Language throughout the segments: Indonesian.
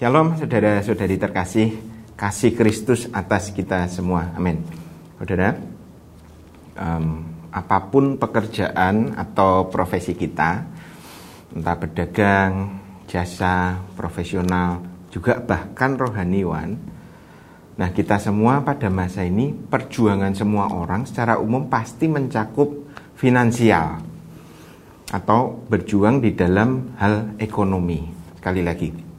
Shalom saudara-saudari terkasih, kasih Kristus atas kita semua. Amin. Saudara, um, apa pun pekerjaan atau profesi kita, entah berdagang, jasa, profesional, juga bahkan rohaniwan, nah kita semua pada masa ini perjuangan semua orang secara umum pasti mencakup finansial atau berjuang di dalam hal ekonomi. Sekali lagi,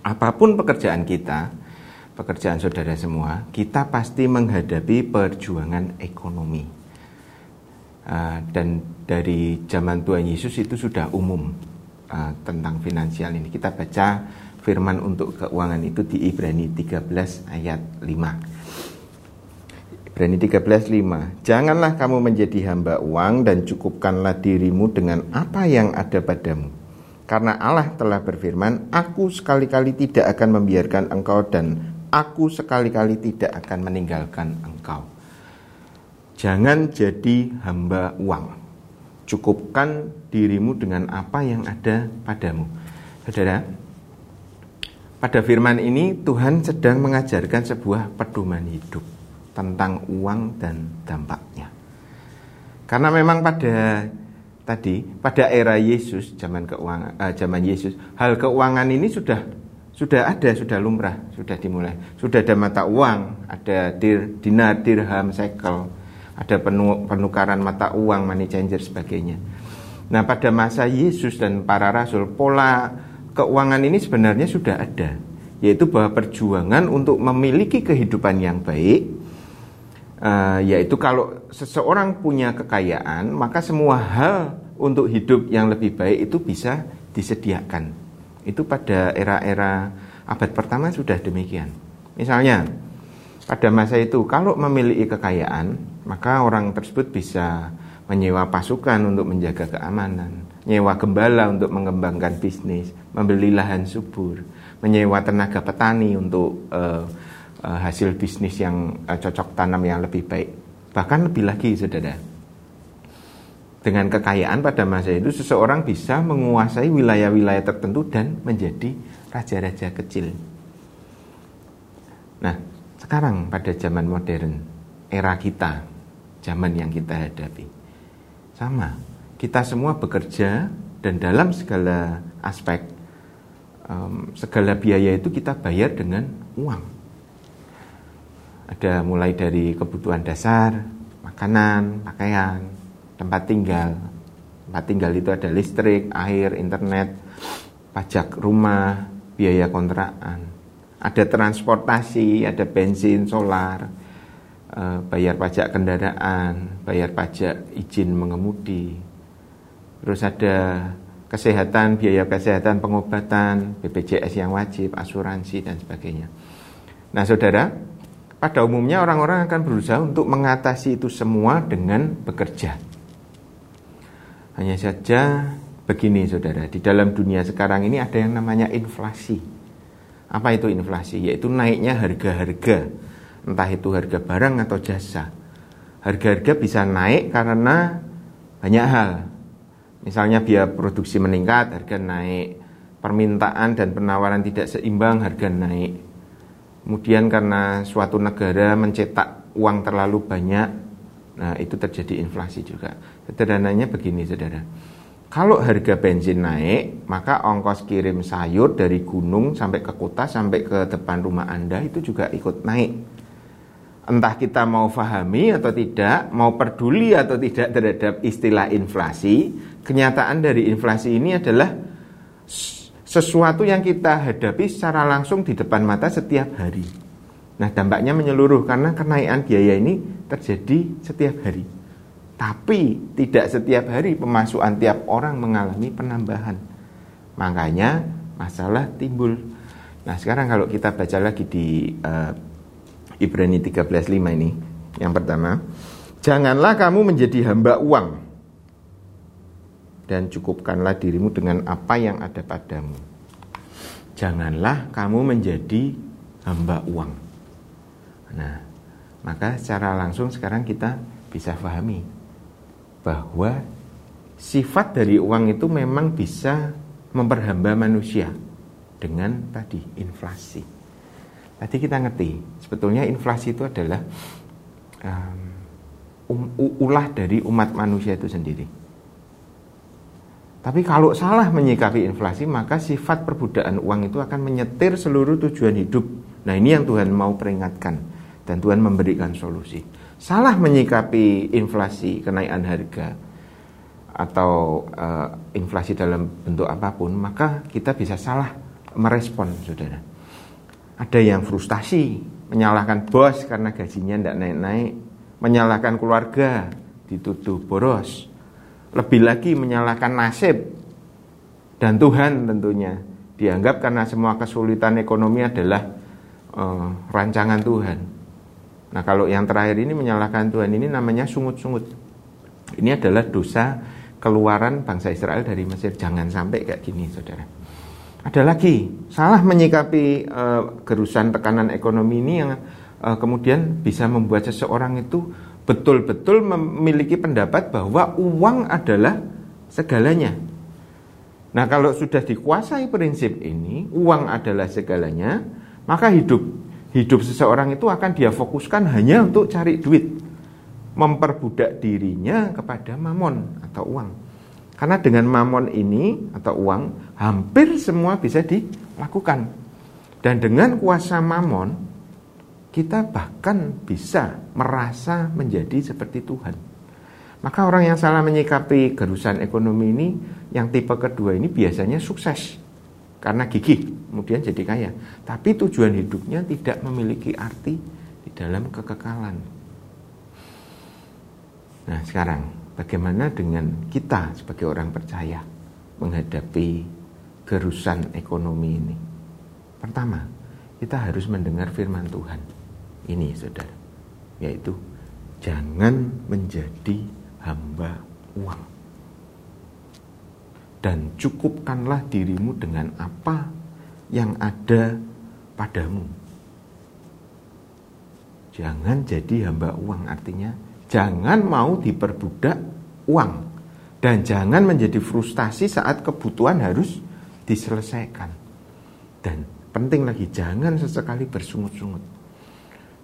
apa pun pekerjaan kita, pekerjaan saudara semua, kita pasti menghadapi perjuangan ekonomi. Uh, dan dari zaman Tuhan Yesus itu sudah umum uh, tentang finansial ini. Kita baca firman untuk keuangan itu di Ibrani 13 ayat 5. Ibrani 13 5. Janganlah kamu menjadi hamba uang dan cukupkanlah dirimu dengan apa yang ada padamu karena Allah telah berfirman, Aku sekali-kali tidak akan membiarkan engkau dan aku sekali-kali tidak akan meninggalkan engkau. Jangan jadi hamba uang. Cukupkan dirimu dengan apa yang ada padamu. Saudara, pada firman ini Tuhan sedang mengajarkan sebuah pedoman hidup tentang uang dan dampaknya. Karena memang pada tadi pada era Yesus zaman keuangan uh, zaman Yesus hal keuangan ini sudah sudah ada sudah lumrah sudah dimulai. Sudah ada mata uang ada dir, dinar dirham sekel ada penu, penukaran mata uang money changer sebagainya. Nah pada masa Yesus dan para rasul pola keuangan ini sebenarnya sudah ada yaitu bahwa perjuangan untuk memiliki kehidupan yang baik uh, yaitu kalau seseorang punya kekayaan maka semua hal untuk hidup yang lebih baik itu bisa disediakan. Itu pada era-era abad pertama sudah demikian. Misalnya pada masa itu kalau memiliki kekayaan maka orang tersebut bisa menyewa pasukan untuk menjaga keamanan menyewa gembala untuk mengembangkan bisnis membeli lahan subur menyewa tenaga petani untuk uh, uh, hasil bisnis yang uh, cocok tanam yang lebih baik. Bahkan lebih lagi, saudara. Dengan kekayaan pada masa itu, seseorang bisa menguasai wilayah-wilayah tertentu dan menjadi raja-raja kecil. Nah, sekarang pada zaman modern, era kita, zaman yang kita hadapi, sama. Kita semua bekerja dan dalam segala aspek, um, segala biaya itu kita bayar dengan uang ada mulai dari kebutuhan dasar, makanan, pakaian, tempat tinggal. Tempat tinggal itu ada listrik, air, internet, pajak rumah, biaya kontrakan. Ada transportasi, ada bensin, solar, eh, bayar pajak kendaraan, bayar pajak izin mengemudi. Terus ada kesehatan, biaya kesehatan, pengobatan, BPJS yang wajib, asuransi dan sebagainya. Nah, Saudara, pada umumnya orang-orang akan berusaha untuk mengatasi itu semua dengan bekerja. Hanya saja begini saudara, di dalam dunia sekarang ini ada yang namanya inflasi. Apa itu inflasi? Yaitu naiknya harga-harga, entah itu harga barang atau jasa. Harga-harga bisa naik karena banyak hal. Misalnya biaya produksi meningkat, harga naik. Permintaan dan penawaran tidak seimbang, harga naik Kemudian karena suatu negara mencetak uang terlalu banyak, nah itu terjadi inflasi juga. Sederhananya begini saudara, kalau harga bensin naik, maka ongkos kirim sayur dari gunung sampai ke kota sampai ke depan rumah Anda itu juga ikut naik. Entah kita mau fahami atau tidak, mau peduli atau tidak terhadap istilah inflasi, kenyataan dari inflasi ini adalah sesuatu yang kita hadapi secara langsung di depan mata setiap hari. Nah, dampaknya menyeluruh karena kenaikan biaya ini terjadi setiap hari. Tapi tidak setiap hari pemasukan tiap orang mengalami penambahan. Makanya masalah timbul. Nah, sekarang kalau kita baca lagi di uh, Ibrani 13:5 ini, yang pertama, janganlah kamu menjadi hamba uang dan cukupkanlah dirimu dengan apa yang ada padamu. Janganlah kamu menjadi hamba uang. Nah, maka secara langsung sekarang kita bisa pahami bahwa sifat dari uang itu memang bisa memperhamba manusia. dengan tadi inflasi. Tadi kita ngerti, sebetulnya inflasi itu adalah um, ulah dari umat manusia itu sendiri. Tapi kalau salah menyikapi inflasi, maka sifat perbudakan uang itu akan menyetir seluruh tujuan hidup. Nah ini yang Tuhan mau peringatkan dan Tuhan memberikan solusi. Salah menyikapi inflasi, kenaikan harga, atau uh, inflasi dalam bentuk apa pun, maka kita bisa salah merespon, saudara. Ada yang frustasi, menyalahkan bos karena gajinya tidak naik-naik, menyalahkan keluarga, dituduh boros, lebih lagi menyalahkan nasib dan Tuhan tentunya dianggap karena semua kesulitan ekonomi adalah uh, rancangan Tuhan. Nah kalau yang terakhir ini menyalahkan Tuhan ini namanya sungut-sungut. Ini adalah dosa keluaran bangsa Israel dari Mesir. Jangan sampai kayak gini saudara. Ada lagi salah menyikapi uh, gerusan tekanan ekonomi ini yang uh, kemudian bisa membuat seseorang itu betul-betul memiliki pendapat bahwa uang adalah segalanya. Nah, kalau sudah dikuasai prinsip ini, uang adalah segalanya, maka hidup hidup seseorang itu akan dia fokuskan hanya untuk cari duit, memperbudak dirinya kepada mamon atau uang. Karena dengan mamon ini atau uang hampir semua bisa dilakukan. Dan dengan kuasa mamon kita bahkan bisa merasa menjadi seperti Tuhan. Maka orang yang salah menyikapi gerusan ekonomi ini, yang tipe kedua ini biasanya sukses karena gigih, kemudian jadi kaya. Tapi tujuan hidupnya tidak memiliki arti di dalam kekekalan. Nah, sekarang bagaimana dengan kita sebagai orang percaya menghadapi gerusan ekonomi ini? Pertama, kita harus mendengar firman Tuhan ini saudara. Yaitu jangan menjadi hamba uang. Dan cukupkanlah dirimu dengan apa yang ada padamu. Jangan jadi hamba uang artinya jangan mau diperbudak uang. Dan jangan menjadi frustasi saat kebutuhan harus diselesaikan. Dan penting lagi jangan sesekali bersungut-sungut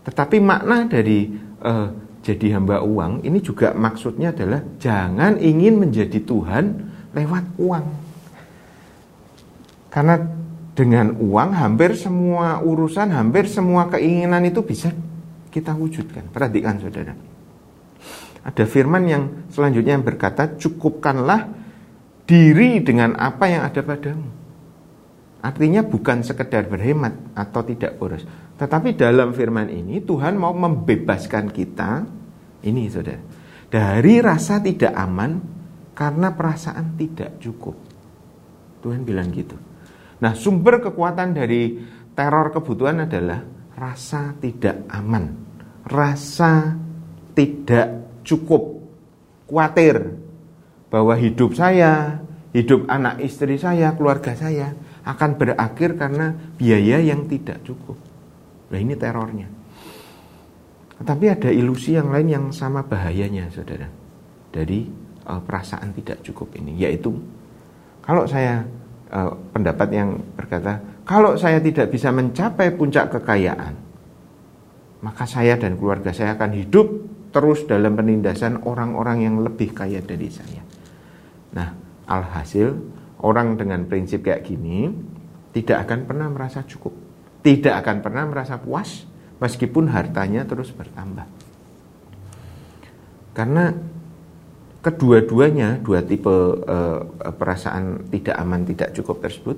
tetapi makna dari uh, jadi hamba uang ini juga maksudnya adalah jangan ingin menjadi Tuhan lewat uang. Karena dengan uang hampir semua urusan, hampir semua keinginan itu bisa kita wujudkan. Perhatikan saudara. Ada firman yang selanjutnya berkata, cukupkanlah diri dengan apa yang ada padamu. Artinya bukan sekedar berhemat atau tidak boros, tetapi dalam firman ini Tuhan mau membebaskan kita. Ini saudara. Dari rasa tidak aman karena perasaan tidak cukup. Tuhan bilang gitu. Nah, sumber kekuatan dari teror kebutuhan adalah rasa tidak aman, rasa tidak cukup, khawatir bahwa hidup saya, hidup anak istri saya, keluarga saya akan berakhir karena biaya yang tidak cukup. Nah ini terornya. Tetapi ada ilusi yang lain yang sama bahayanya, saudara. Dari uh, perasaan tidak cukup ini, yaitu kalau saya uh, pendapat yang berkata, kalau saya tidak bisa mencapai puncak kekayaan, maka saya dan keluarga saya akan hidup terus dalam penindasan orang-orang yang lebih kaya dari saya. Nah, alhasil orang dengan prinsip kayak gini tidak akan pernah merasa cukup tidak akan pernah merasa puas meskipun hartanya terus bertambah. Karena kedua-duanya dua tipe uh, perasaan tidak aman tidak cukup tersebut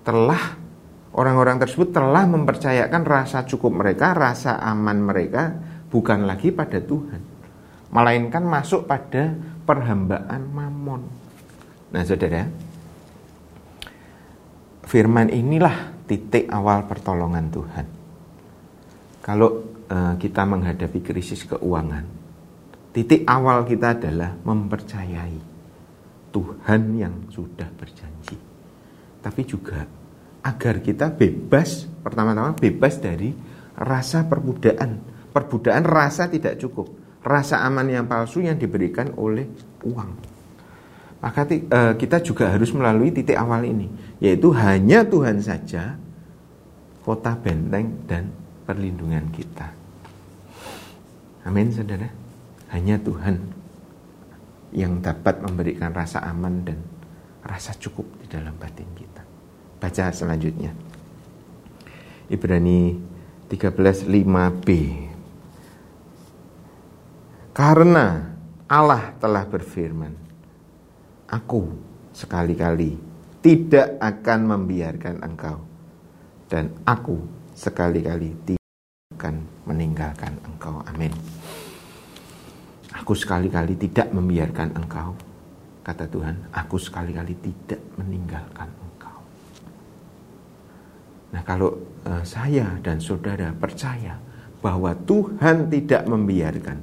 telah orang-orang tersebut telah mempercayakan rasa cukup mereka, rasa aman mereka bukan lagi pada Tuhan, melainkan masuk pada perhambaan mamon. Nah, Saudara, firman inilah titik awal pertolongan Tuhan. Kalau uh, kita menghadapi krisis keuangan, titik awal kita adalah mempercayai Tuhan yang sudah berjanji. Tapi juga agar kita bebas, pertama-tama bebas dari rasa perbudaan. Perbudaan rasa tidak cukup, rasa aman yang palsu yang diberikan oleh uang. Maka uh, kita juga harus melalui titik awal ini, yaitu hanya Tuhan saja kota benteng dan perlindungan kita. Amin, saudara. Hanya Tuhan yang dapat memberikan rasa aman dan rasa cukup di dalam batin kita. Baca selanjutnya. Ibrani 13:5b. Karena Allah telah berfirman, Aku sekali-kali tidak akan membiarkan engkau dan aku sekali-kali tidak akan meninggalkan engkau. Amin. Aku sekali-kali tidak membiarkan engkau, kata Tuhan. Aku sekali-kali tidak meninggalkan engkau. Nah, kalau uh, saya dan saudara percaya bahwa Tuhan tidak membiarkan,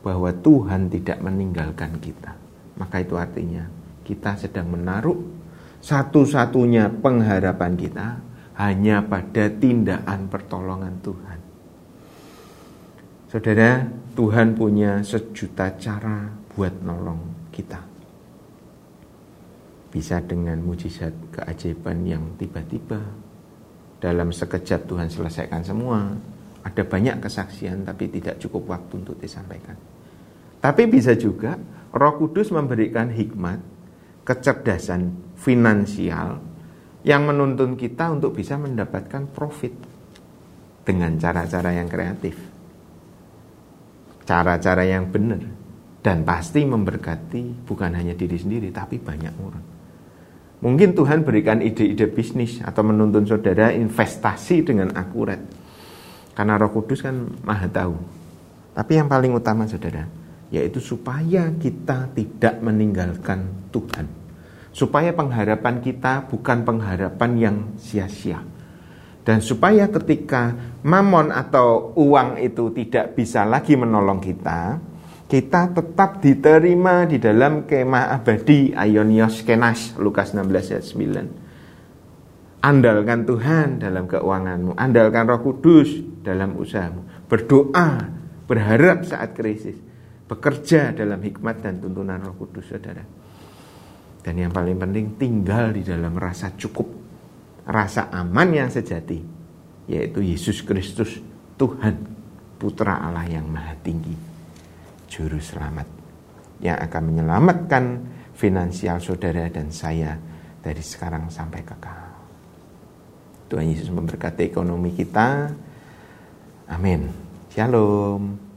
bahwa Tuhan tidak meninggalkan kita, maka itu artinya kita sedang menaruh satu-satunya pengharapan kita hanya pada tindakan pertolongan Tuhan. Saudara, Tuhan punya sejuta cara buat nolong kita. Bisa dengan mujizat keajaiban yang tiba-tiba dalam sekejap Tuhan selesaikan semua. Ada banyak kesaksian tapi tidak cukup waktu untuk disampaikan. Tapi bisa juga Roh Kudus memberikan hikmat, kecerdasan finansial yang menuntun kita untuk bisa mendapatkan profit dengan cara-cara yang kreatif cara-cara yang benar dan pasti memberkati bukan hanya diri sendiri tapi banyak orang. Mungkin Tuhan berikan ide-ide bisnis atau menuntun saudara investasi dengan akurat. Karena Roh Kudus kan Maha tahu. Tapi yang paling utama saudara, yaitu supaya kita tidak meninggalkan Tuhan. Supaya pengharapan kita bukan pengharapan yang sia-sia dan supaya ketika mamon atau uang itu tidak bisa lagi menolong kita, kita tetap diterima di dalam kemah abadi Ionios Kenas Lukas 16 ayat 9. Andalkan Tuhan dalam keuanganmu, andalkan Roh Kudus dalam usahamu. Berdoa, berharap saat krisis, bekerja dalam hikmat dan tuntunan Roh Kudus, Saudara. Dan yang paling penting tinggal di dalam rasa cukup rasa aman yang sejati yaitu Yesus Kristus Tuhan putra Allah yang maha tinggi juru selamat yang akan menyelamatkan finansial saudara dan saya dari sekarang sampai kekal. Tuhan Yesus memberkati ekonomi kita. Amin. Shalom.